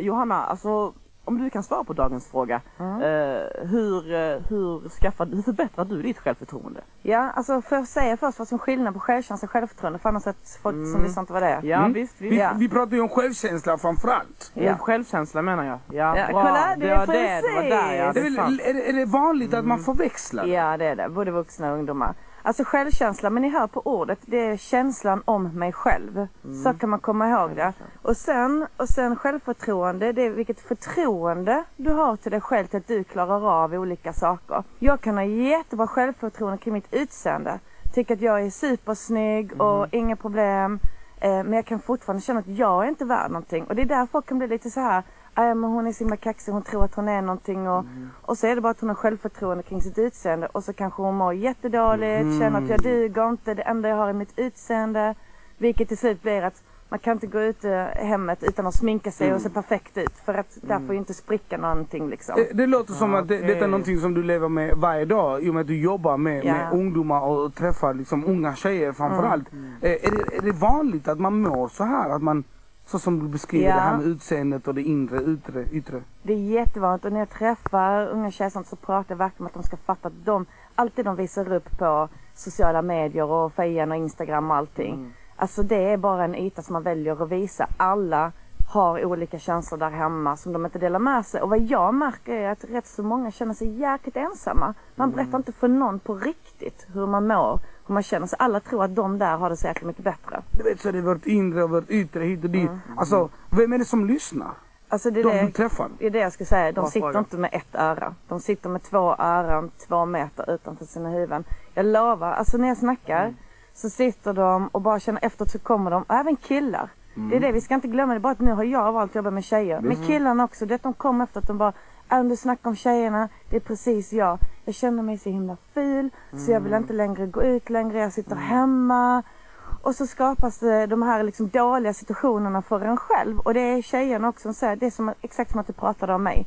Johanna, alltså om du kan svara på dagens fråga. Mm. Eh, hur, eh, hur, skaffar, hur förbättrar du ditt självförtroende? Ja, alltså jag säga först vad som är skillnad på självkänsla och självförtroende för annars att folk mm. som lyssnar inte vad det är. Ja, mm. visst, visst. Vi, vi pratar ju om självkänsla framförallt. Ja. Självkänsla menar jag. Ja, ja bra. Kolla, det, det var det, det var där ja, det är, är, är, det vanligt att man mm. förväxlar? Ja, det är det. Både vuxna och ungdomar. Alltså självkänsla, men ni hör på ordet, det är känslan om mig själv. Mm. Så kan man komma ihåg det. Och sen, och sen självförtroende, det är vilket förtroende du har till dig själv till att du klarar av olika saker. Jag kan ha jättebra självförtroende kring mitt utseende. Tycker att jag är supersnygg och mm. inga problem. Eh, men jag kan fortfarande känna att jag är inte värd någonting. Och det är där folk kan bli lite så här äh, men hon är så himla kaxig, hon tror att hon är någonting och, mm. och så är det bara att hon har självförtroende kring sitt utseende och så kanske hon mår jättedåligt, mm. känner att jag duger inte, det enda jag har är mitt utseende. Vilket till slut blir att man kan inte gå ut i hemmet utan att sminka sig mm. och se perfekt ut för att där får ju inte spricka någonting liksom. Det, det låter som att det, det, är någonting som du lever med varje dag i och med att du jobbar med, ja. med ungdomar och träffar liksom unga tjejer framförallt. Mm. Mm. Är, det, är det vanligt att man mår så här? Att man så som du beskriver ja. det här med utseendet och det inre, yttre, yttre. Det är jättevanligt och när jag träffar unga tjejer så pratar jag verkligen om att de ska fatta att de, alltid de visar upp på sociala medier och fejan och Instagram och allting. Mm. Alltså det är bara en yta som man väljer att visa. Alla har olika känslor där hemma som de inte delar med sig. Och vad jag märker är att rätt så många känner sig jäkligt ensamma. Man mm. berättar inte för någon på riktigt hur man mår hur man känner sig. Alla tror att de där har det så jäkla mycket bättre. Du vet så det är vårt inre och vårt yttre hit och dit. Mm. Alltså, vem är det som lyssnar? Alltså det är de det, du träffar? Det är det jag ska säga. De Bra sitter fråga. inte med ett öra. De sitter med två öron två meter utanför sina huvuden. Jag lovar, alltså när jag snackar mm. så sitter de och bara känner efteråt så kommer de, och även killar. Mm. Det är det, vi ska inte glömma det. Bara att nu har jag valt att jobba med tjejer. Men killarna också. Det att de kommer efter att de bara, om du snackar om tjejerna, det är precis jag. Jag känner mig så himla ful mm. så jag vill mm. inte längre gå ut längre. Jag sitter mm. hemma. Och så skapas det de här liksom dåliga situationerna för en själv. Och det är tjejerna också som säger, det är som, exakt som att du pratade om mig.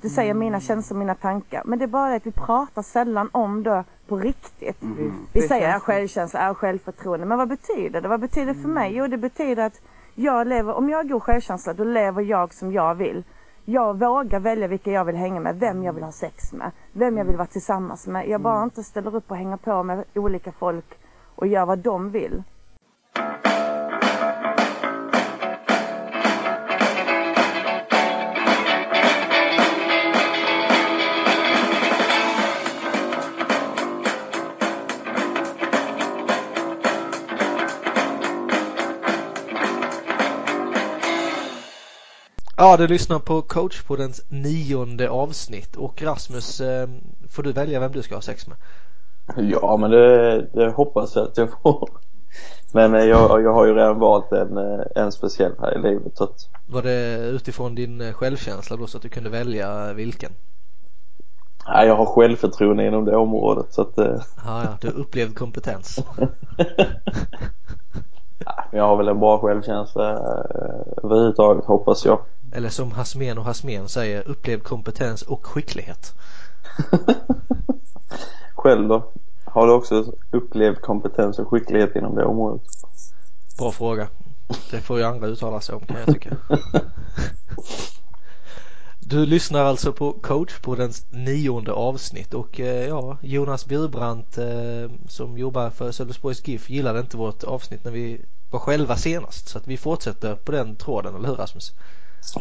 Du säger mm. mina känslor, mina tankar. Men det är bara att vi pratar sällan om det på riktigt. Mm. Vi säger är självkänsla, är självförtroende. Men vad betyder det? Vad betyder det för mig? Mm. Jo, det betyder att jag lever, om jag har god självkänsla, då lever jag som jag vill jag vågar välja vilka jag vill hänga med, vem jag vill ha sex med, vem jag vill vara tillsammans med. Jag bara mm. inte ställer upp och hänger på med olika folk och gör vad de vill. Ja, du lyssnar på coachpoddens nionde avsnitt och Rasmus, eh, får du välja vem du ska ha sex med? Ja, men det, det hoppas jag att jag får. Men eh, jag, jag har ju redan valt en, eh, en speciell här i livet. Så att... Var det utifrån din självkänsla då så att du kunde välja vilken? Nej, jag har självförtroende inom det området så att... Ja, ja, du har upplevd kompetens. jag har väl en bra självkänsla överhuvudtaget hoppas jag. Eller som Hasmen och Hasmen säger, upplevd kompetens och skicklighet. Själv då? Har du också upplevd kompetens och skicklighet inom det området? Bra fråga. Det får ju andra uttala sig om kan jag tycka. Du lyssnar alltså på coachpoddens nionde avsnitt och eh, ja, Jonas Bjurbrandt eh, som jobbar för Sölvesborgs GIF gillade inte vårt avsnitt när vi var själva senast så att vi fortsätter på den tråden, eller hur Rasmus?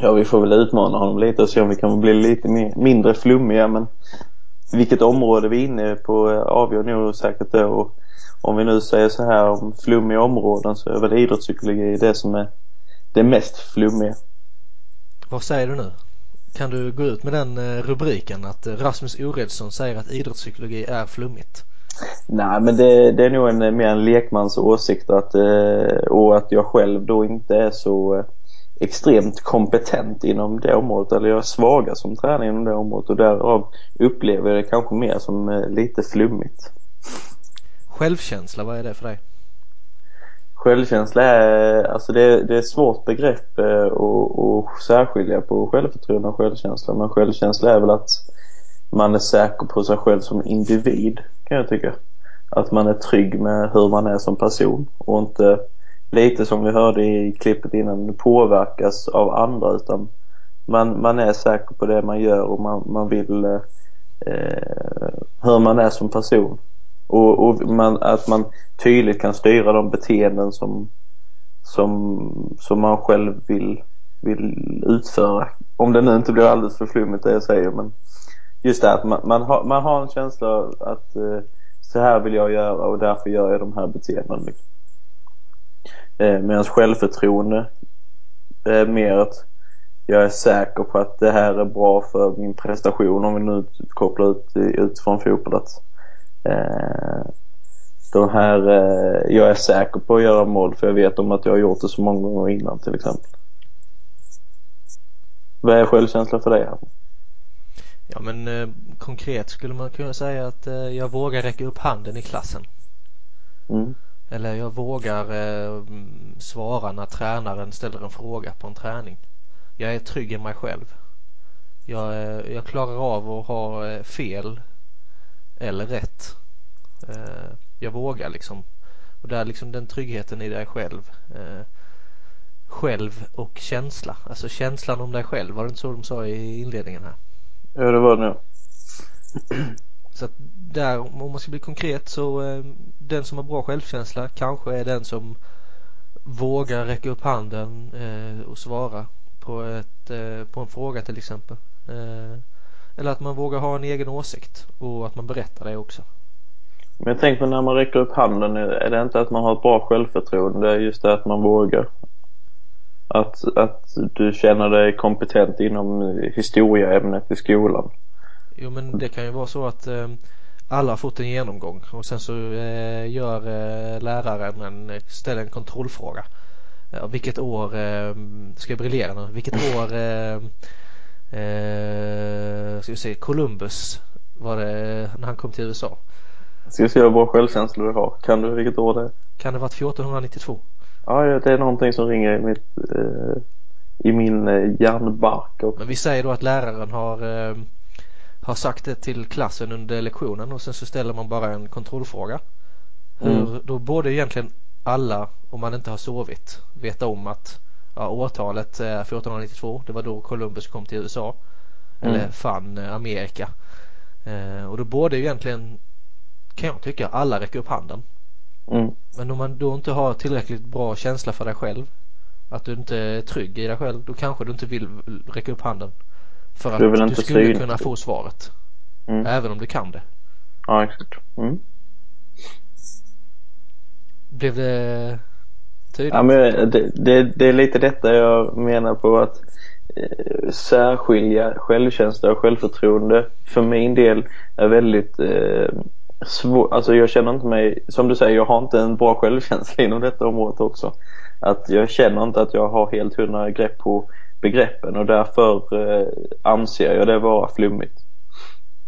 Ja, vi får väl utmana honom lite och se om vi kan bli lite mer, mindre flummiga men vilket område vi är inne på avgör nog säkert det och om vi nu säger så här om flummiga områden så är väl idrottspsykologi det som är det mest flummiga. Vad säger du nu? Kan du gå ut med den eh, rubriken att Rasmus Oredsson säger att idrottspsykologi är flummigt? Nej men det, det är nog en, mer en lekmans åsikt att, eh, och att jag själv då inte är så extremt kompetent inom det området eller jag är svaga som tränare inom det området och därav upplever jag det kanske mer som eh, lite flummigt. Självkänsla, vad är det för dig? Självkänsla är, alltså det, det är ett svårt begrepp eh, att, att särskilja på självförtroende och självkänsla men självkänsla är väl att man är säker på sig själv som individ kan jag tycka. Att man är trygg med hur man är som person och inte lite som vi hörde i klippet innan, påverkas av andra utan man, man är säker på det man gör och man, man vill eh, hur man är som person. Och, och man, att man tydligt kan styra de beteenden som, som, som man själv vill, vill utföra. Om det nu inte blir alldeles för flummigt det jag säger men just det att man, man, har, man har en känsla att eh, så här vill jag göra och därför gör jag de här beteendena. Liksom. Eh, Medan självförtroende är mer att jag är säker på att det här är bra för min prestation om vi nu kopplar ut utifrån fotboll att eh, de här, eh, jag är säker på att göra mål för jag vet om att jag har gjort det så många gånger innan till exempel. Vad är självkänsla för dig? Här? Ja men eh, konkret skulle man kunna säga att eh, jag vågar räcka upp handen i klassen. Mm. Eller jag vågar eh, svara när tränaren ställer en fråga på en träning. Jag är trygg i mig själv. Jag, eh, jag klarar av att ha eh, fel eller rätt. Eh, jag vågar liksom. Och där liksom den tryggheten i dig själv. Själv och känsla. Alltså känslan om dig själv. Var det inte så de sa i inledningen här? Ja, det var det nog. Så att där, om man ska bli konkret så eh, den som har bra självkänsla kanske är den som vågar räcka upp handen eh, och svara på, ett, eh, på en fråga till exempel. Eh, eller att man vågar ha en egen åsikt och att man berättar det också. Men jag tänker när man räcker upp handen, är det inte att man har ett bra självförtroende? Det är just det att man vågar. Att, att du känner dig kompetent inom historieämnet i skolan. Jo men det kan ju vara så att eh, alla har fått en genomgång och sen så eh, gör eh, läraren en, ställer en kontrollfråga. Vilket år, eh, ska jag briljera nu, vilket år ska vi se, Columbus var det när han kom till USA? Ska vi se hur bra självkänsla du har. Kan du vilket år det är? Kan det varit 1492? Ja, det är någonting som ringer i mitt i min hjärnbark. Men vi säger då att läraren har har sagt det till klassen under lektionen och sen så ställer man bara en kontrollfråga. Hur, mm. Då borde egentligen alla, om man inte har sovit, veta om att ja, årtalet är 1492. Det var då Columbus kom till USA. Mm. Eller fann eh, Amerika. Eh, och då borde egentligen, kan jag tycka, alla räcka upp handen. Mm. Men om man då inte har tillräckligt bra känsla för dig själv, att du inte är trygg i dig själv, då kanske du inte vill räcka upp handen. För att du, skulle syn. kunna få svaret. Mm. Även om du kan det. Ja, exakt. Mm. Blev det tydligt? Ja, men det, det, det, är lite detta jag menar på att eh, särskilja självkänsla och självförtroende för min del är väldigt eh, svårt. Alltså jag känner inte mig, som du säger, jag har inte en bra självkänsla inom detta området också. Att jag känner inte att jag har helt hundra grepp på begreppen och därför eh, anser jag det vara flummigt.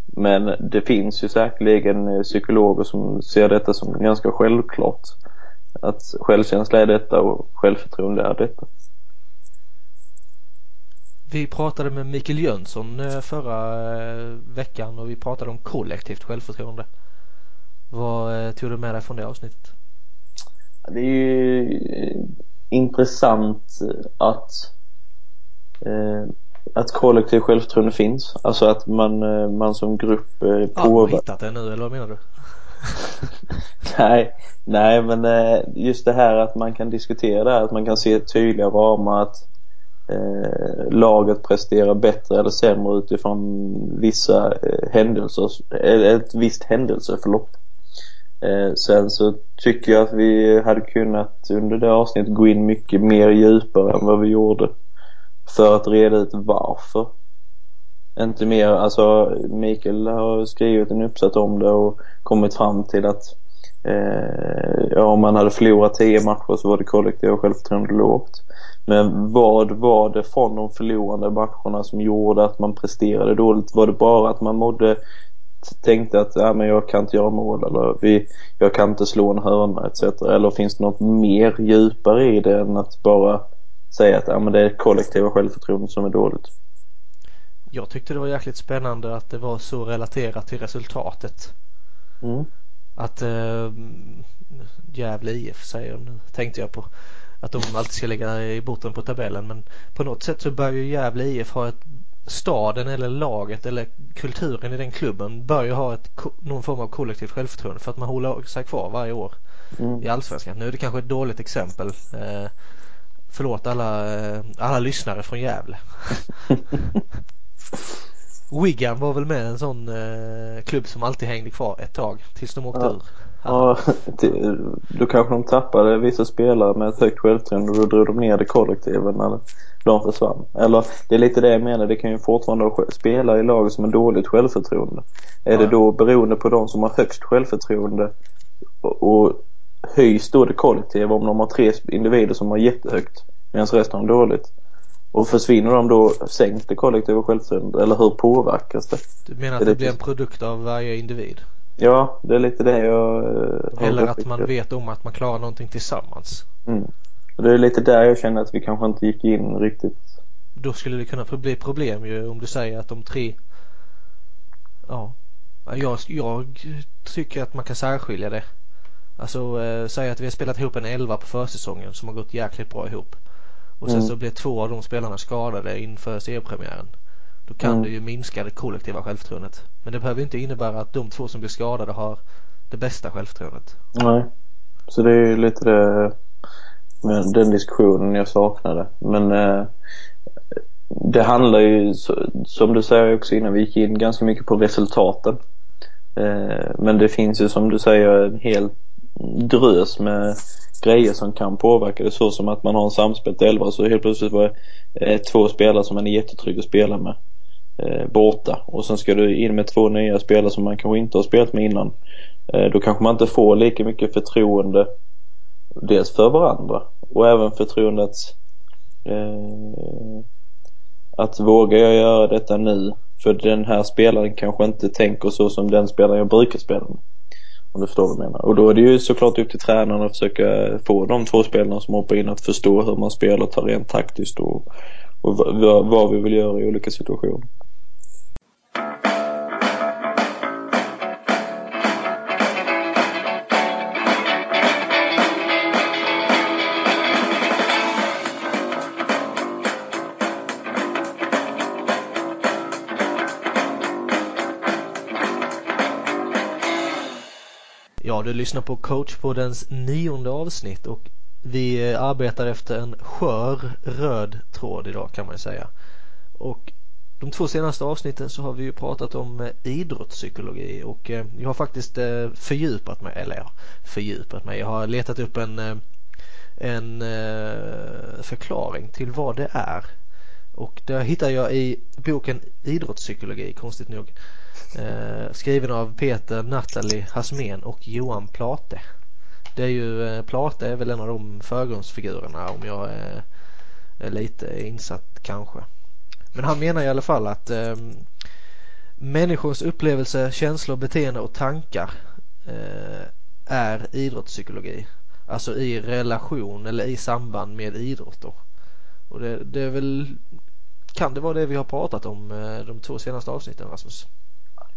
Men det finns ju säkerligen eh, psykologer som ser detta som ganska självklart. Att självkänsla är detta och självförtroende är detta. Vi pratade med Mikael Jönsson eh, förra veckan och vi pratade om kollektivt självförtroende. Vad tog du med dig från det avsnittet? Det är ju intressant att att kollektiv självförtroende finns. Alltså att man, eh, man som grupp eh, du har hittat det nu eller vad menar du? nej, nej men eh, just det här att man kan diskutera det här, att man kan se tydliga ramar att eh, laget presterar bättre eller sämre utifrån vissa eh, händelser, ett visst händelseförlopp. Eh, sen så tycker jag att vi hade kunnat under det avsnittet gå in mycket mer djupare än vad vi gjorde för att reda ut varför. Inte mer, alltså Mikael har skrivit en uppsats om det och kommit fram till att eh, ja, om man hade förlorat tio matcher så var det kollektiva självförtroende lågt. Men vad var det från de förlorande matcherna som gjorde att man presterade dåligt? Var det bara att man mådde tänkte att ja, men jag kan inte göra mål eller vi, jag kan inte slå en hörna etc. Eller finns det något mer djupare i det än att bara säga att ja, men det är kollektiva självförtroende som är dåligt. Jag tyckte det var jäkligt spännande att det var så relaterat till resultatet. Mm. Att äh, Gävle IF säger nu tänkte jag på. att de alltid ska ligga i botten på tabellen men på något sätt så bör ju Gävle IF ha ett staden eller laget eller kulturen i den klubben bör ju ha ett, någon form av kollektivt självförtroende för att man håller sig kvar varje år mm. i Allsvenskan. Nu är det kanske ett dåligt exempel. Eh, förlåt alla, eh, alla lyssnare från Gävle. Wigan var väl med en sån eh, klubb som alltid hängde kvar ett tag tills de åkte ja. ur. Ja, då kanske de tappade vissa spelare med ett högt självförtroende och då drog de ner det kollektivet när de försvann. Eller det är lite det jag menar, det kan ju fortfarande spela i lag som har dåligt självförtroende. Är ja. det då beroende på de som har högst självförtroende och, och höjs då det kollektiva om de har tre individer som har jättehögt medan resten har dåligt? Och försvinner de då sänks det kollektiva självförtroendet eller hur påverkas det? Du menar att det, det blir en produkt av varje individ? Ja, det är lite det jag eh, Eller att man vet om att man klarar någonting tillsammans. Mm. Och det är lite där jag känner att vi kanske inte gick in riktigt. Då skulle det kunna bli problem ju om du säger att de tre Ja jag, jag tycker att man kan särskilja det. Alltså eh, säg att vi har spelat ihop en elva på försäsongen som har gått jäkligt bra ihop. Och sen mm. så blir två av de spelarna skadade inför seriepremiären. Då kan mm. det ju minska det kollektiva självförtroendet. Men det behöver inte innebära att de två som blir skadade har det bästa självförtroendet. Nej. Så det är ju lite det, den diskussionen jag saknade. Men eh, det handlar ju, som du säger också innan, vi gick in ganska mycket på resultaten. Eh, men det finns ju som du säger en hel drös med grejer som kan påverka det så som att man har en samspelt elva så helt plötsligt var det eh, två spelare som man är jättetrygg att spela med eh, borta och sen ska du in med två nya spelare som man kanske inte har spelat med innan. Eh, då kanske man inte får lika mycket förtroende dels för varandra och även förtroendet eh, att vågar jag göra detta nu för den här spelaren kanske inte tänker så som den spelaren jag brukar spela med. Om du förstår vad jag menar. Och då är det ju såklart upp till tränaren att försöka få de två spelarna som hoppar in att förstå hur man spelar, tar rent taktiskt och, och vad, vad vi vill göra i olika situationer. Du lyssnar på coachpoddens nionde avsnitt och vi eh, arbetar efter en skör röd tråd idag kan man ju säga. Och de två senaste avsnitten så har vi ju pratat om eh, idrottspsykologi och eh, jag har faktiskt fördjupat mig, eller ja, fördjupat mig. Jag har letat upp en, en förklaring till vad det är. Och det hittar jag i boken Idrottspsykologi, konstigt nog. Eh, skriven av Peter Nathalie Hasmen och Johan Plate. Det är ju, eh, Plate är väl en av de förgrundsfigurerna om jag är, är lite insatt kanske. Men han menar i alla fall att eh, människors upplevelse, känslor, beteende och tankar eh, är idrottspsykologi. Alltså i relation eller i samband med idrott då. Och det, det är väl, kan det vara det vi har pratat om eh, de två senaste avsnitten Rasmus?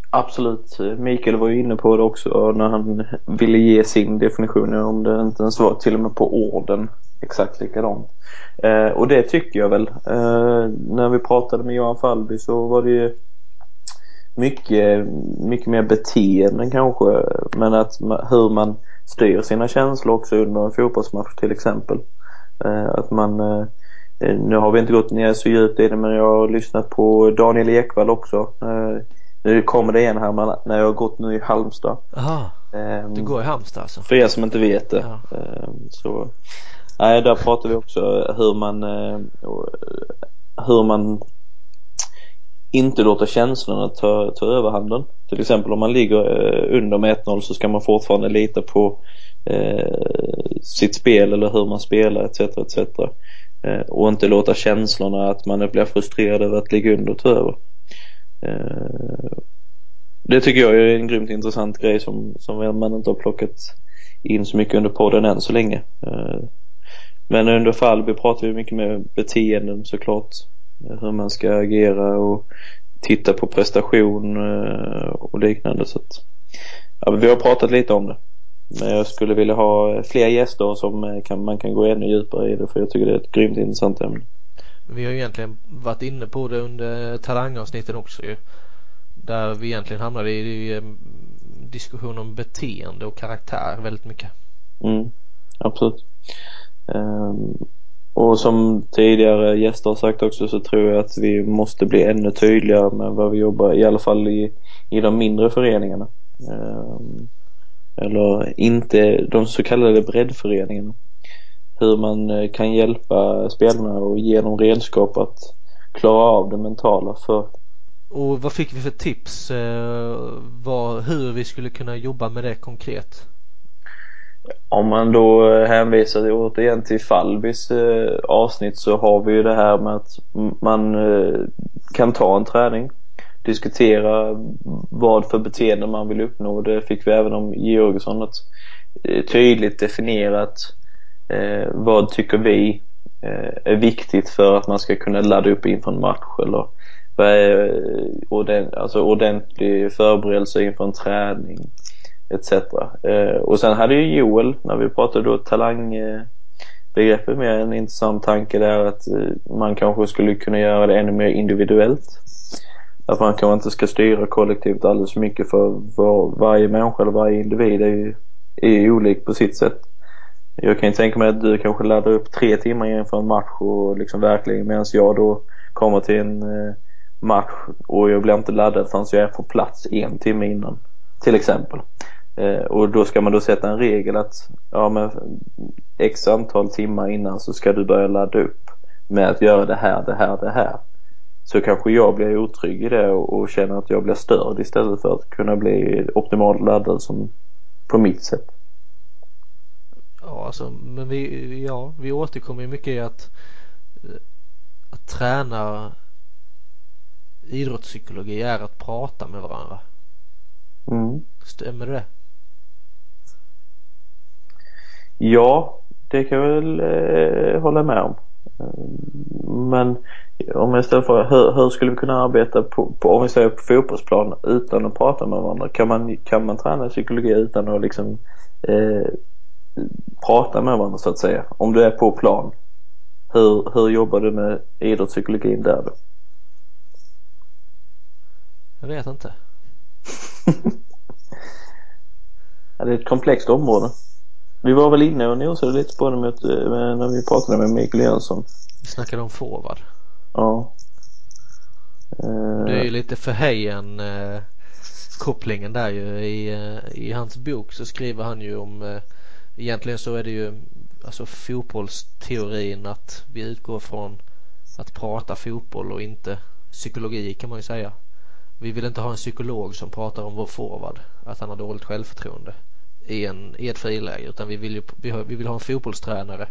Absolut. Mikael var ju inne på det också när han ville ge sin definition om det inte ens var till och med på orden exakt likadant. Eh, och det tycker jag väl. Eh, när vi pratade med Johan Falby så var det ju mycket, mycket mer beteenden kanske. Men att hur man styr sina känslor också under en fotbollsmatch till exempel. Eh, att man eh, nu har vi inte gått ner så djupt i det men jag har lyssnat på Daniel Ekvall också eh, nu kommer det igen här men när jag har gått nu i Halmstad. Aha, um, du går i Halmstad alltså? För er som inte vet det. Ja. Um, så, nej, där pratar vi också hur man, uh, hur man inte låter känslorna ta, ta överhanden. Till exempel om man ligger uh, under med 1-0 så ska man fortfarande lita på uh, sitt spel eller hur man spelar etc. etc. och inte låta känslorna att man blir frustrerad över att ligga under ta över. Eh, det tycker jag är en grymt intressant grej som, som man inte har plockat in så mycket under podden än så länge. Eh, men under fall vi pratar vi mycket med beteenden såklart. Eh, hur man ska agera och titta på prestation och liknande. Så att, ja, vi har pratat lite om det. men jag skulle vilja ha fler gäster som kan, man kan gå ännu djupare i det för jag tycker det är ett grymt intressant ämne. Vi har ju egentligen varit inne på det under talangavsnitten också ju. Där vi egentligen hamnade i, eh, diskussion om beteende och karaktär väldigt mycket. Mm, absolut. Um, och som tidigare gäster har sagt också så tror jag att vi måste bli ännu tydligare med vad vi jobbar, i alla fall i, i de mindre föreningarna. Um, eller inte de så kallade breddföreningarna. Hur man eh, kan hjälpa spelarna och ge dem redskap att klara av det mentala för och vad fick vi för tips eh, vad, hur vi skulle kunna jobba med det konkret? Om man då eh, hänvisar återigen till Falbis eh, avsnitt så har vi ju det här med att man kan ta en träning, diskutera vad för beteende man vill uppnå. Det fick vi även om Georgsson, att tydligt definierat eh, vad tycker vi eh, är viktigt för att man ska kunna ladda upp inför en match eller vad är eh, ordent, alltså ordentlig förberedelse inför en träning etc. Eh, och sen hade ju Joel, när vi pratade då talangbegreppet, med en intressant tanke där att eh, man kanske skulle kunna göra det ännu mer individuellt. Att man kanske inte ska styra kollektivt alldeles för mycket för var, varje människa eller varje individ är ju, är ju olik på sitt sätt. Jag kan ju tänka mig att du kanske laddar upp tre timmar inför en match och liksom verkligen medan jag då kommer till en eh, match och jag blir inte laddad förrän jag är på plats en timme innan. Till exempel. Eh, och då ska man då sätta en regel att ja men x antal timmar innan så ska du börja ladda upp med att göra det här, det här, det här. Så kanske jag blir otrygg i det och, och känner att jag blir störd istället för att kunna bli optimalt laddad som på mitt sätt. Ja, alltså, men vi, ja, vi återkommer ju mycket i att, att träna idrottspsykologi är att prata med varandra. Mm. Stämmer det? Ja, det kan jag väl eh, hålla med om. Men om jag ställer frågan, hur, hur skulle vi kunna arbeta på, på, om vi säger på fotbollsplan utan att prata med varandra? Kan man, kan man träna psykologi utan att liksom eh, prata med varandra så att säga? Om du är på plan, hur, hur jobbar du med idrottspsykologin där då? Jag vet inte. ja, det är ett komplext område. Vi var väl inne och nosade lite på det med, med, när vi pratade med Mikael Jönsson. Vi snackade om forward. Ja. Det är ju lite för Hejen eh, kopplingen där ju i, eh, i hans bok så skriver han ju om eh, egentligen så är det ju alltså fotbollsteorin att vi utgår från att prata fotboll och inte psykologi kan man ju säga. Vi vill inte ha en psykolog som pratar om vår forward, att han har dåligt självförtroende i, en, i ett friläge utan vi vill ju, vi, vill ha en fotbollstränare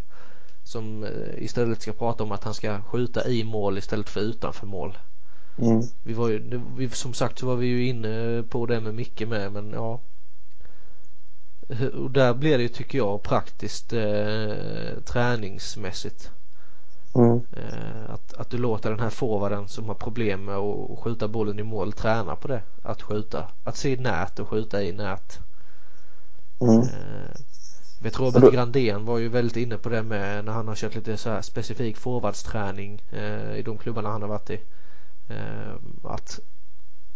som eh, istället ska prata om att han ska skjuta i mål istället för utanför mål. Mm. Vi var ju, vi, som sagt så var vi ju inne på det med Micke med men ja. Och där blir det ju tycker jag praktiskt eh, träningsmässigt. Mm. Eh, att, att du låter den här forwarden som har problem med att skjuta bollen i mål träna på det. Att skjuta. Att se nät och skjuta i nät. Mm. Eh, vet Robert då... Grandén var ju väldigt inne på det med när han har kört lite så här specifik forwardsträning eh, i de klubbarna han har varit i. Eh, att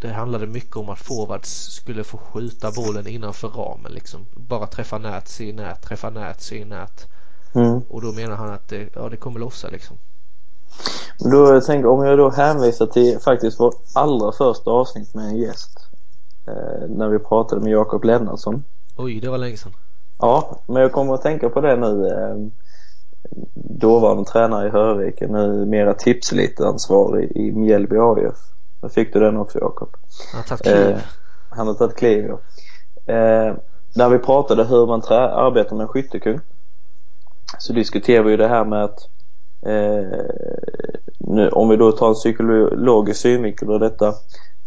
det handlade mycket om att forwards skulle få skjuta bollen innanför ramen liksom. Bara träffa nät, se nät, träffa nät, se nät. Mm. Och då menar han att det, ja, det kommer lossa liksom. Då jag tänker, om jag då hänvisar till faktiskt vårt allra första avsnitt med en gäst. Eh, när vi pratade med Jakob Lennartsson. Oj, det var länge sedan. Ja, men jag kommer att tänka på det nu. Eh, dåvarande tränare i Hörvik, nu mera tipselitansvarig i Mjällby AIF. Då fick du den också Jakob. Han har tagit kliv. Eh, han har tagit kliv, ja. Eh, där vi pratade hur man trä- arbetar med en skyttekung så diskuterar vi ju det här med att eh, nu, om vi då tar en psykologisk synvinkel och detta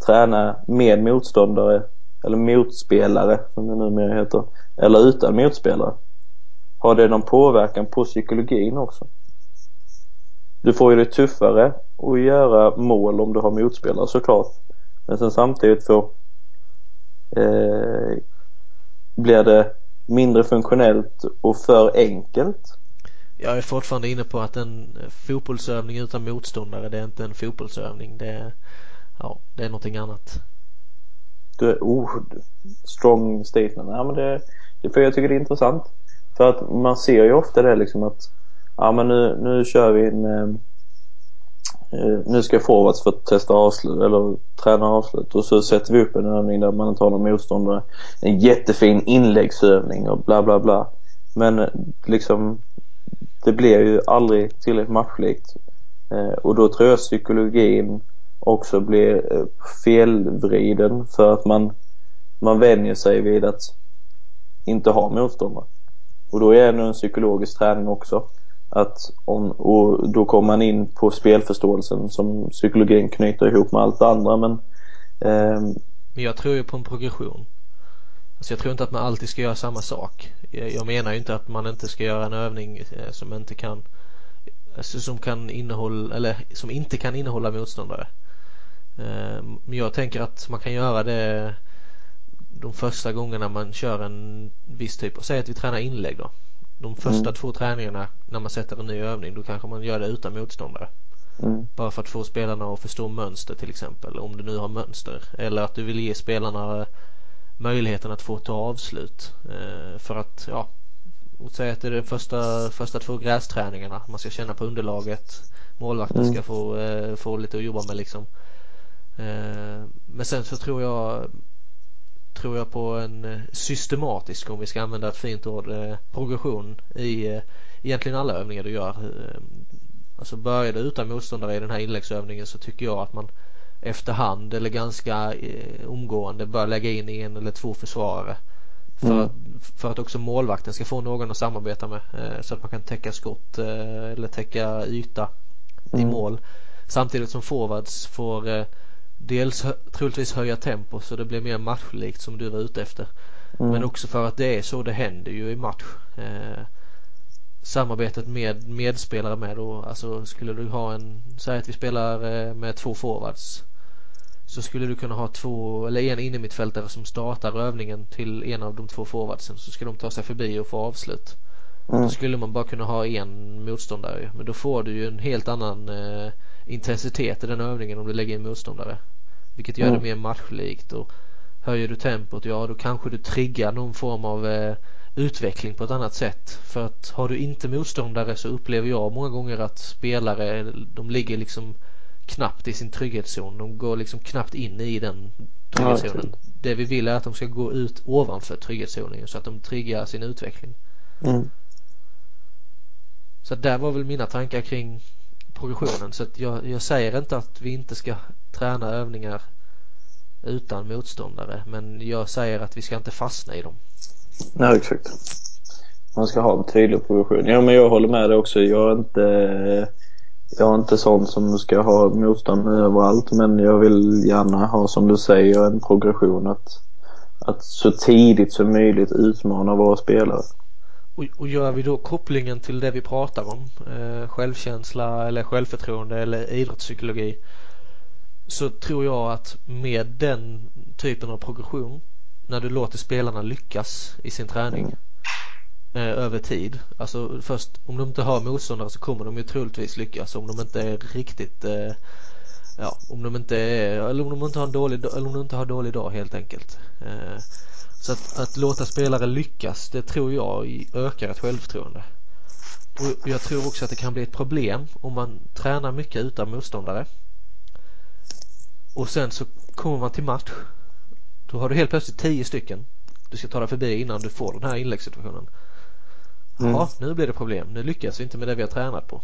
träna med motståndare eller motspelare som det numera heter eller utan motspelare har det någon påverkan på psykologin också? Du får ju det tuffare att göra mål om du har motspelare såklart men sen samtidigt så eh, blir det mindre funktionellt och för enkelt? Jag är fortfarande inne på att en fotbollsövning utan motståndare det är inte en fotbollsövning. Det är, ja, det är någonting annat. Du är, oh, strong statement. Ja, men det, det, för jag tycker det är intressant. För att man ser ju ofta det liksom att ja men nu, nu kör vi en eh, eh, nu ska forwards få testa avslut eller träna avslut och så sätter vi upp en övning där man inte har någon motståndare. En jättefin inläggsövning och bla bla bla. Men eh, liksom det blir ju aldrig tillräckligt matchlikt. Eh, och då tror jag psykologin också blir eh, felvriden för att man, man vänjer sig vid att inte ha motståndare. Och då är det en psykologisk träning också. Att om, och då kommer man in på spelförståelsen som psykologin knyter ihop med allt det andra men eh... Men jag tror ju på en progression. Alltså jag tror inte att man alltid ska göra samma sak. Jag menar ju inte att man inte ska göra en övning eh, som inte kan alltså som kan innehålla eller som inte kan innehålla motståndare. Eh, men jag tänker att man kan göra det de första gångerna man kör en viss typ, säg att vi tränar inlägg då. De första mm. två träningarna när man sätter en ny övning då kanske man gör det utan motståndare. Mm. Bara för att få spelarna att förstå mönster till exempel, om du nu har mönster. Eller att du vill ge spelarna möjligheten att få ta avslut. Eh, för att, ja, säg att det är de första, första två grästräningarna. Man ska känna på underlaget. Målvakten mm. ska få, eh, få lite att jobba med liksom. Eh, men sen så tror jag tror jag på en systematisk, om vi ska använda ett fint ord, progression i egentligen alla övningar du gör. Alltså börjar du utan motståndare i den här inläggsövningen så tycker jag att man efterhand eller ganska eh, omgående bör lägga in en eller två försvarare. För, mm. för att också målvakten ska få någon att samarbeta med eh, så att man kan täcka skott eh, eller täcka yta mm. i mål. Samtidigt som forwards får eh, dels troligtvis höja tempo så det blir mer matchlikt som du var ute efter. Mm. Men också för att det är så det händer ju i match. Eh, samarbetet med medspelare med då, alltså skulle du ha en, säg att vi spelar eh, med två forwards så skulle du kunna ha två eller en innermittfältare som startar övningen till en av de två forwardsen så ska de ta sig förbi och få avslut. Mm. Då skulle man bara kunna ha en motståndare men då får du ju en helt annan eh, intensitet i den övningen om du lägger in motståndare. Vilket gör mm. det mer matchlikt och höjer du tempot ja då kanske du triggar någon form av eh, utveckling på ett annat sätt. För att har du inte motståndare så upplever jag många gånger att spelare de ligger liksom knappt i sin trygghetszon. De går liksom knappt in i den trygghetszonen. Ja, det vi vill är att de ska gå ut ovanför trygghetszonen så att de triggar sin utveckling. Mm. Så där var väl mina tankar kring progressionen. Så att jag, jag säger inte att vi inte ska träna övningar utan motståndare men jag säger att vi ska inte fastna i dem. Nej, exakt. Man ska ha en tydlig progression. Ja, men jag håller med dig också. Jag är inte jag är inte sån som ska ha motstånd överallt men jag vill gärna ha som du säger en progression att, att så tidigt som möjligt utmana våra spelare. Och, och gör vi då kopplingen till det vi pratar om, eh, självkänsla eller självförtroende eller idrottspsykologi så tror jag att med den typen av progression när du låter spelarna lyckas i sin träning eh, över tid. Alltså först om de inte har motståndare så kommer de ju troligtvis lyckas om de inte är riktigt eh, ja, om de inte är, eller om de inte har en dålig, eller om de inte har dålig dag helt enkelt. Eh, så att, att låta spelare lyckas, det tror jag ökar ett självförtroende. Och jag tror också att det kan bli ett problem om man tränar mycket utan motståndare. Och sen så kommer man till match. Då har du helt plötsligt tio stycken du ska ta dig förbi innan du får den här inläggssituationen. Mm. Ja, nu blir det problem. Nu lyckas vi inte med det vi har tränat på.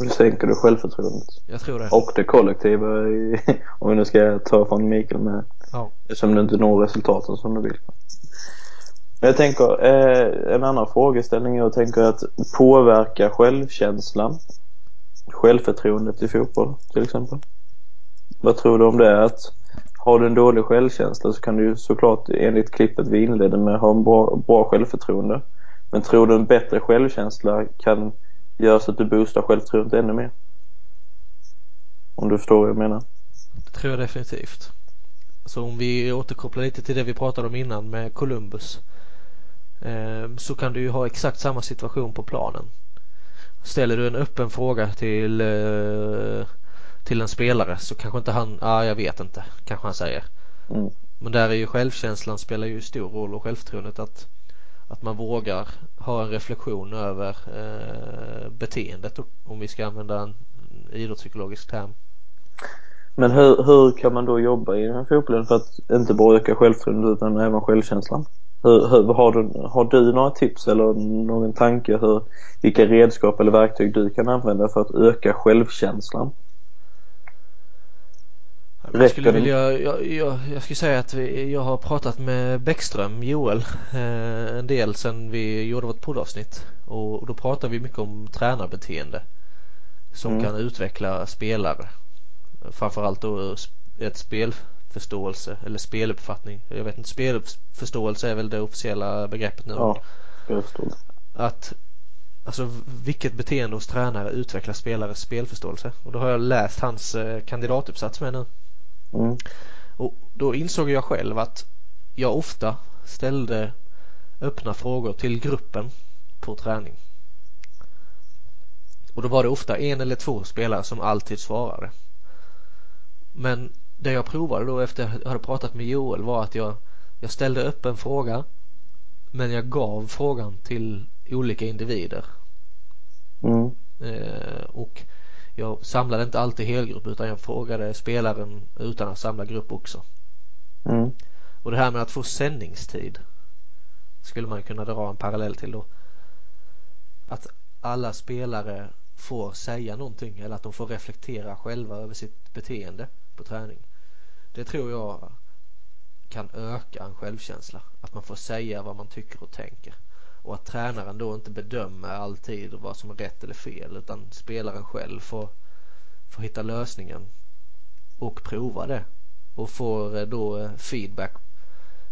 Och det sänker du självförtroendet. Jag tror det. Och det kollektiva, om vi nu ska ta från Mikael med. Ja. Eftersom du inte når resultaten som du vill. Jag tänker, eh, en annan frågeställning jag tänker att påverka självkänslan, självförtroendet i fotboll till exempel. Vad tror du om det? Att har du en dålig självkänsla så kan du såklart enligt klippet vi inledde med ha en bra, bra självförtroende. Men tror du en bättre självkänsla kan göra så att du boostar självförtroendet ännu mer? Om du förstår vad jag menar? Det tror jag definitivt. Så om vi återkopplar lite till det vi pratade om innan med Columbus eh, så kan du ju ha exakt samma situation på planen. Ställer du en öppen fråga till eh, till en spelare så kanske inte han, ja ah, jag vet inte, kanske han säger. Mm. Men där är ju självkänslan spelar ju stor roll och självförtroendet att att man vågar ha en reflektion över eh, beteendet om vi ska använda en idrottspsykologisk term. Men hur, hur kan man då jobba i den här fotbollen för att inte bara öka självförtroendet utan även självkänslan? Hur, hur, har, du, har du några tips eller någon tanke hur, vilka redskap eller verktyg du kan använda för att öka självkänslan? Jag skulle vilja, jag, jag, jag skulle säga att vi, jag har pratat med Bäckström, Joel, eh, en del sen vi gjorde vårt poddavsnitt och, och då pratar vi mycket om tränarbeteende som mm. kan utveckla spelare. Framförallt då ett spelförståelse eller speluppfattning. Jag vet inte, spelförståelse är väl det officiella begreppet nu. Ja, det. Att Alltså vilket beteende hos tränare utvecklar spelares spelförståelse? Och då har jag läst hans eh, kandidatuppsats med nu. Mm. Och då insåg jag själv att jag ofta ställde öppna frågor till gruppen på träning. Och då var det ofta en eller två spelare som alltid svarade. Men det jag provade då efter att jag hade pratat med Joel var att jag, jag ställde upp en fråga men jag gav frågan till olika individer. Mm. Eh, och jag samlade inte alltid helgrupp utan jag frågade spelaren utan att samla grupp också. Mm. Och det här med att få sändningstid skulle man kunna dra en parallell till då. Att alla spelare får säga någonting eller att de får reflektera själva över sitt beteende på träning. Det tror jag kan öka en självkänsla. Att man får säga vad man tycker och tänker och att tränaren då inte bedömer alltid vad som är rätt eller fel utan spelaren själv får, får hitta lösningen och prova det och får eh, då eh, feedback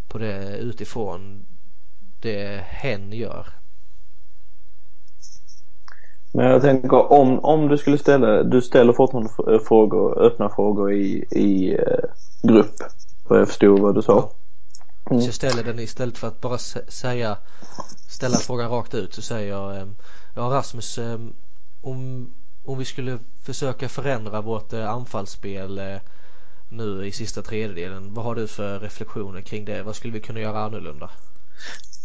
på det utifrån det hen gör. Men jag tänker om, om du skulle ställa, du ställer fortfarande eh, frågor, öppna frågor i, i grupp. Vad jag förstod vad du sa. Mm. Så jag ställer den istället för att bara säga ställa frågan rakt ut så säger jag ehm, Ja Rasmus ehm, om, om vi skulle försöka förändra vårt eh, anfallsspel eh, nu i sista tredjedelen vad har du för reflektioner kring det? Vad skulle vi kunna göra annorlunda?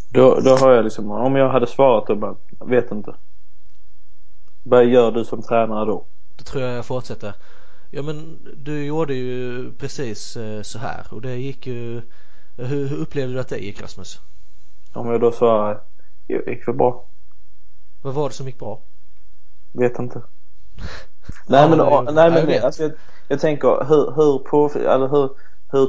Då, då har jag liksom, om jag hade svarat då bara, vet inte. Vad gör du som tränare då? Då tror jag jag fortsätter. Ja men du gjorde ju precis eh, så här och det gick ju hur, hur upplevde du att det gick Rasmus? Om jag då svarar, det gick väl bra. Vad var det som gick bra? Vet inte. nej men, ja, nej, men jag, alltså, jag, jag tänker hur, hur, på, eller hur, hur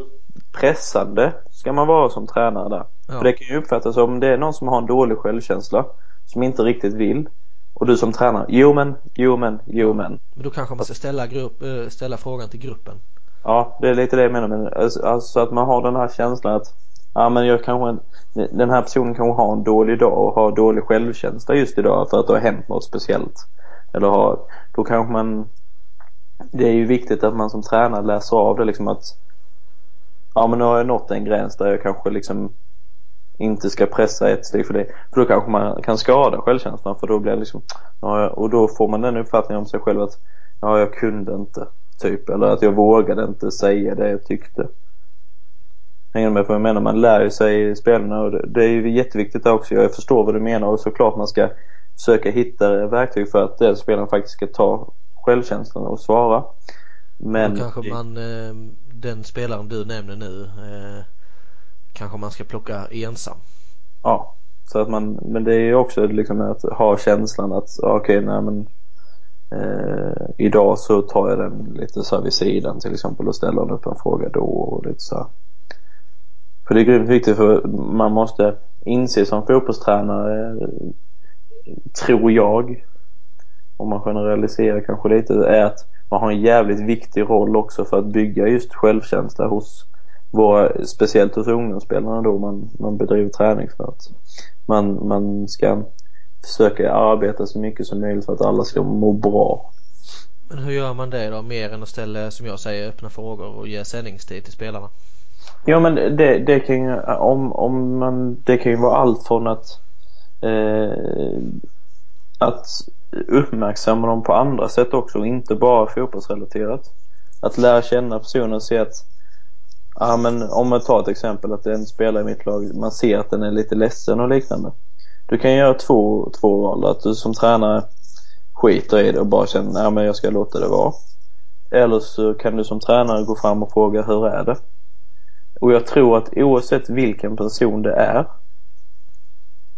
pressande ska man vara som tränare där? Ja. För det kan ju uppfattas som det är någon som har en dålig självkänsla som inte riktigt vill och du som tränare, jo men, jo men, jo men. Men då kanske man ska ställa, grupp, eh, ställa frågan till gruppen. Ja, det är lite det jag menar. Men alltså, alltså, att man har den här känslan att ja, men jag kanske, den här personen kanske har en dålig dag och har dålig självkänsla just idag för att det har hänt något speciellt. Eller har, då kanske man det är ju viktigt att man som tränare läser av det liksom att ja men nu har jag nått en gräns där jag kanske liksom inte ska pressa ett steg för det. För då kanske man kan skada självkänslan för då blir det liksom ja, och då får man den uppfattningen om sig själv att ja, jag kunde inte. Typ. Eller att jag vågade inte säga det jag tyckte. Hänger med vad jag menar? Man lär ju sig spelarna och det är ju jätteviktigt också. Jag förstår vad du menar och såklart man ska försöka hitta verktyg för att den spelaren faktiskt ska ta självkänslan och svara. Men... Då kanske man, eh, den spelaren du nämner nu, eh, kanske man ska plocka ensam. Ja, så att man, men det är ju också liksom att ha känslan att okej, okay, nej men Eh, idag så tar jag den lite så här vid sidan till exempel och ställer upp en fråga då och lite så här. För det är grymt viktigt för man måste inse som fotbollstränare, tror jag, om man generaliserar kanske lite, är att man har en jävligt viktig roll också för att bygga just självkänsla hos våra, speciellt hos ungdomsspelarna då man, man bedriver träning för att man, man ska försöka arbeta så mycket som möjligt för att alla ska må bra. Men hur gör man det då mer än att ställa, som jag säger, öppna frågor och ge sändningstid till spelarna? Ja men det, det kan ju, om, om man, det kan ju vara allt från att eh, att uppmärksamma dem på andra sätt också och inte bara fotbollsrelaterat. Att lära känna personen och se att Ja men om man tar ett exempel att en spelare i mitt lag, man ser att den är lite ledsen och liknande. Du kan göra två, två val. Att du som tränare skiter i det och bara känner ja men jag ska låta det vara. Eller så kan du som tränare gå fram och fråga hur är det? Och jag tror att oavsett vilken person det är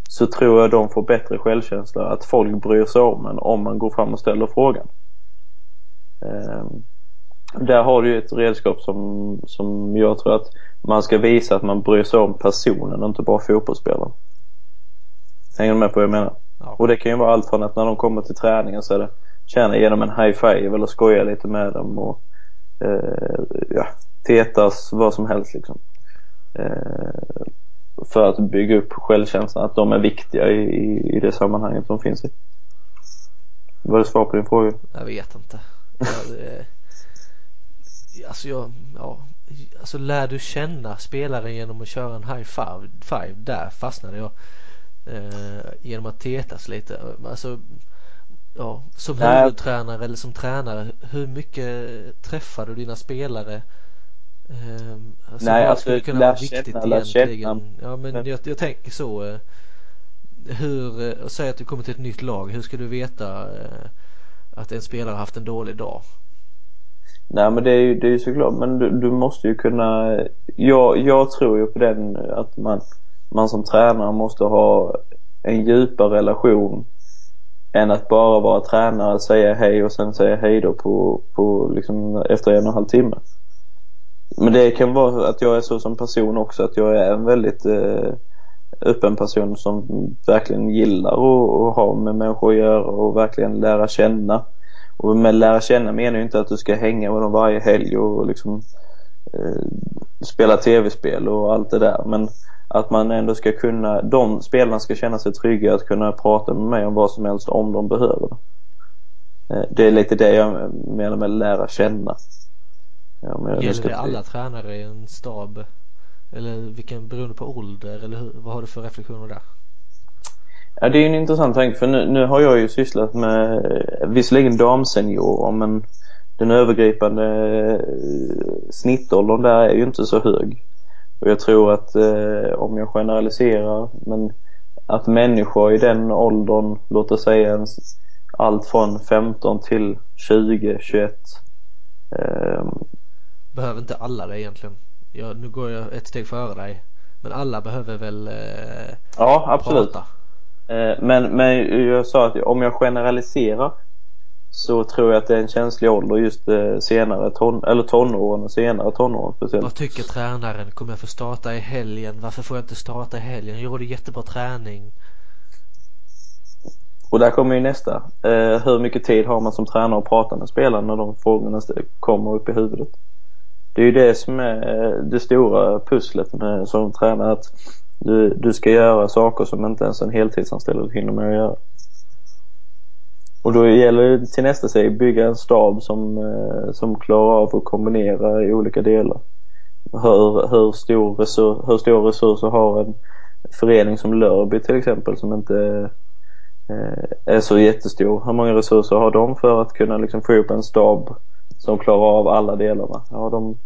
så tror jag de får bättre självkänsla att folk bryr sig om en om man går fram och ställer frågan. Um, där har du ju ett redskap som, som jag tror att man ska visa att man bryr sig om personen och inte bara fotbollsspelaren. Hänger du med på vad jag menar? Ja. Och det kan ju vara allt från att när de kommer till träningen så är det tjäna genom en high five eller skoja lite med dem och eh, ja, tetas, vad som helst liksom. Eh, för att bygga upp självkänslan, att de är viktiga i, i, i det sammanhanget de finns i. Var det svar på din fråga? Jag vet inte. Jag, eh, alltså jag, ja, alltså lär du känna spelaren genom att köra en high five, five där fastnade jag. Eh, genom att tetas lite. Alltså, ja, som Nej. huvudtränare eller som tränare, hur mycket träffar du dina spelare? Eh, alltså Nej, alltså, skulle kunna vara viktigt känna, egentligen? Ja, men jag, jag tänker så. Eh, hur, eh, säg att du kommer till ett nytt lag, hur ska du veta eh, att en spelare haft en dålig dag? Nej men det är ju, det är ju såklart, men du, du måste ju kunna... Jag, jag tror ju på den att man, man som tränare måste ha en djupare relation än att bara vara tränare, säga hej och sen säga hej då på, på liksom efter en och en halv timme. Men det kan vara att jag är så som person också, att jag är en väldigt eh, öppen person som verkligen gillar att, att ha med människor att göra och verkligen lära känna. Och med lära känna menar ju inte att du ska hänga med dem varje helg och liksom eh, spela tv-spel och allt det där. Men att man ändå ska kunna, de spelarna ska känna sig trygga att kunna prata med mig om vad som helst om de behöver eh, det. är lite det jag menar med lära känna. Ja, Gäller det alla tränare i en stab? Eller vilken, beroende på ålder eller hur, vad har du för reflektioner där? Ja, det är en intressant tanke för nu, nu har jag ju sysslat med visserligen damseniorer men den övergripande eh, snittåldern där är ju inte så hög. Och jag tror att, eh, om jag generaliserar, men att människor i den åldern, låt oss säga allt från 15 till 20, 21. Eh, behöver inte alla det egentligen. Ja, nu går jag ett steg före dig. Men alla behöver väl eh, Ja, absolut. Prata. Eh, men, men jag sa att om jag generaliserar så tror jag att det är en känslig ålder just eh, senare ton, eller tonåren och senare tonåren speciellt. Vad tycker tränaren? Kommer jag få starta i helgen? Varför får jag inte starta i helgen? Det är jättebra träning. Och där kommer ju nästa. Eh, hur mycket tid har man som tränare att prata med spelarna när de frågorna kommer upp i huvudet? Det är ju det som är det stora pusslet med som tränare att du, du ska göra saker som inte ens en heltidsanställd hinner med att göra. Och då gäller det till nästa steg bygga en stab som, eh, som klarar av att kombinera i olika delar. Hur, hur, stor resurs, hur stora resurser har en förening som Lörby till exempel som inte eh, är så jättestor. Hur många resurser har de för att kunna liksom få ihop en stab som klarar av alla delarna? Ja, de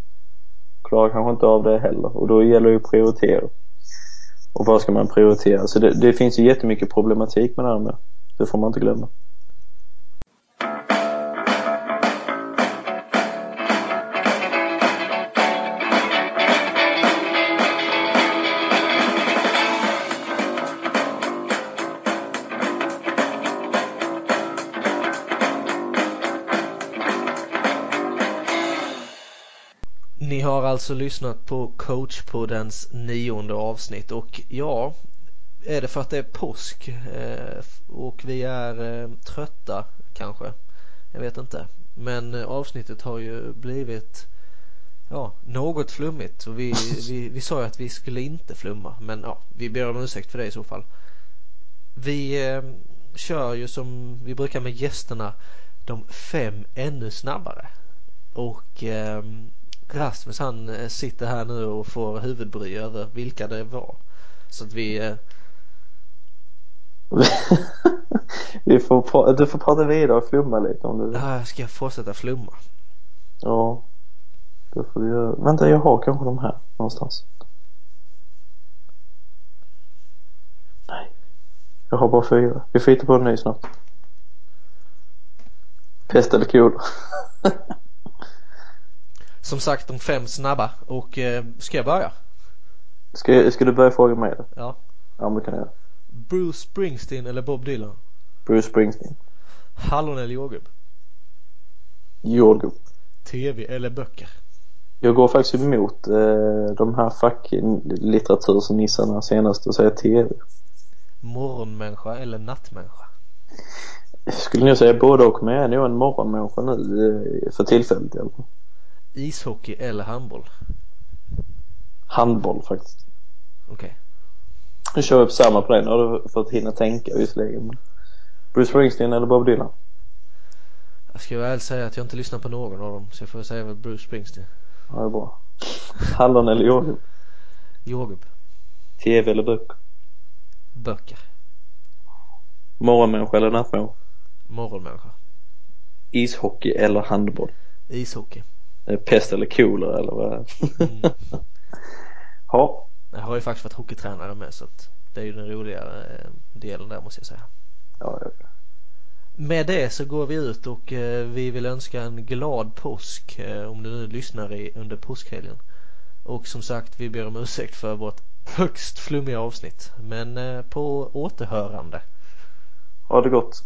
klarar kanske inte av det heller och då gäller det att prioritera. Och vad ska man prioritera? Så det, det finns ju jättemycket problematik med det här med. Det får man inte glömma. Alltså lyssnat på coachpoddens nionde avsnitt och ja, är det för att det är påsk eh, och vi är eh, trötta kanske? Jag vet inte. Men eh, avsnittet har ju blivit ja, något flummigt och vi, vi, vi sa ju att vi skulle inte flumma men ja, vi ber om ursäkt för det i så fall. Vi eh, kör ju som vi brukar med gästerna de fem ännu snabbare och eh, Rasmus han eh, sitter här nu och får huvudbry över vilka det var. Så att vi eh, vi får, du får prata vidare och flumma lite om du vill. Ja, jag ska fortsätta flumma. Ja. Det får du göra. Vänta, jag har kanske de här någonstans. Nej. Jag har bara fyra. Vi får hitta på en ny snabbt. Pest eller kul. Som sagt, de fem snabba och eh, ska jag börja? Ska, ska du börja fråga mig då? Ja. Ja, men det kan jag göra. Bruce Springsteen eller Bob Dylan? Bruce Springsteen. Hallon eller jordgubb? Jordgubb. TV eller böcker? Jag går faktiskt emot eh, de här facklitteratursnissarna senast och säger TV. Morgonmänniska eller nattmänniska? Jag skulle nog säga både och, men jag är nog en morgonmänniska nu eh, för tillfället i alla fall. Ishockey eller handboll? Handboll faktiskt. Okej. Okay. Nu kör på samma på den, har du fått hinna tänka visserligen. Bruce Springsteen eller Bob Dylan? Jag ska väl säga att jag inte lyssnar på någon av dem, så jag får säga väl Bruce Springsteen. Ja, det är bra. Hallon eller jordgubb? Jordgubb. TV eller böcker? Böcker. Morgonmänniska eller nattmänniska? Morgonmänniska. Ishockey eller handboll? Ishockey. Pest eller kolera eller vad mm. ja. Jag har ju faktiskt varit hockeytränare med så att det är ju den roligare eh, delen där måste jag säga. Ja, ja. Med det så går vi ut och eh, vi vill önska en glad påsk eh, om du nu lyssnar i, under påskhelgen. Och som sagt, vi ber om ursäkt för vårt högst flummiga avsnitt. Men på återhörande. Ha det gott.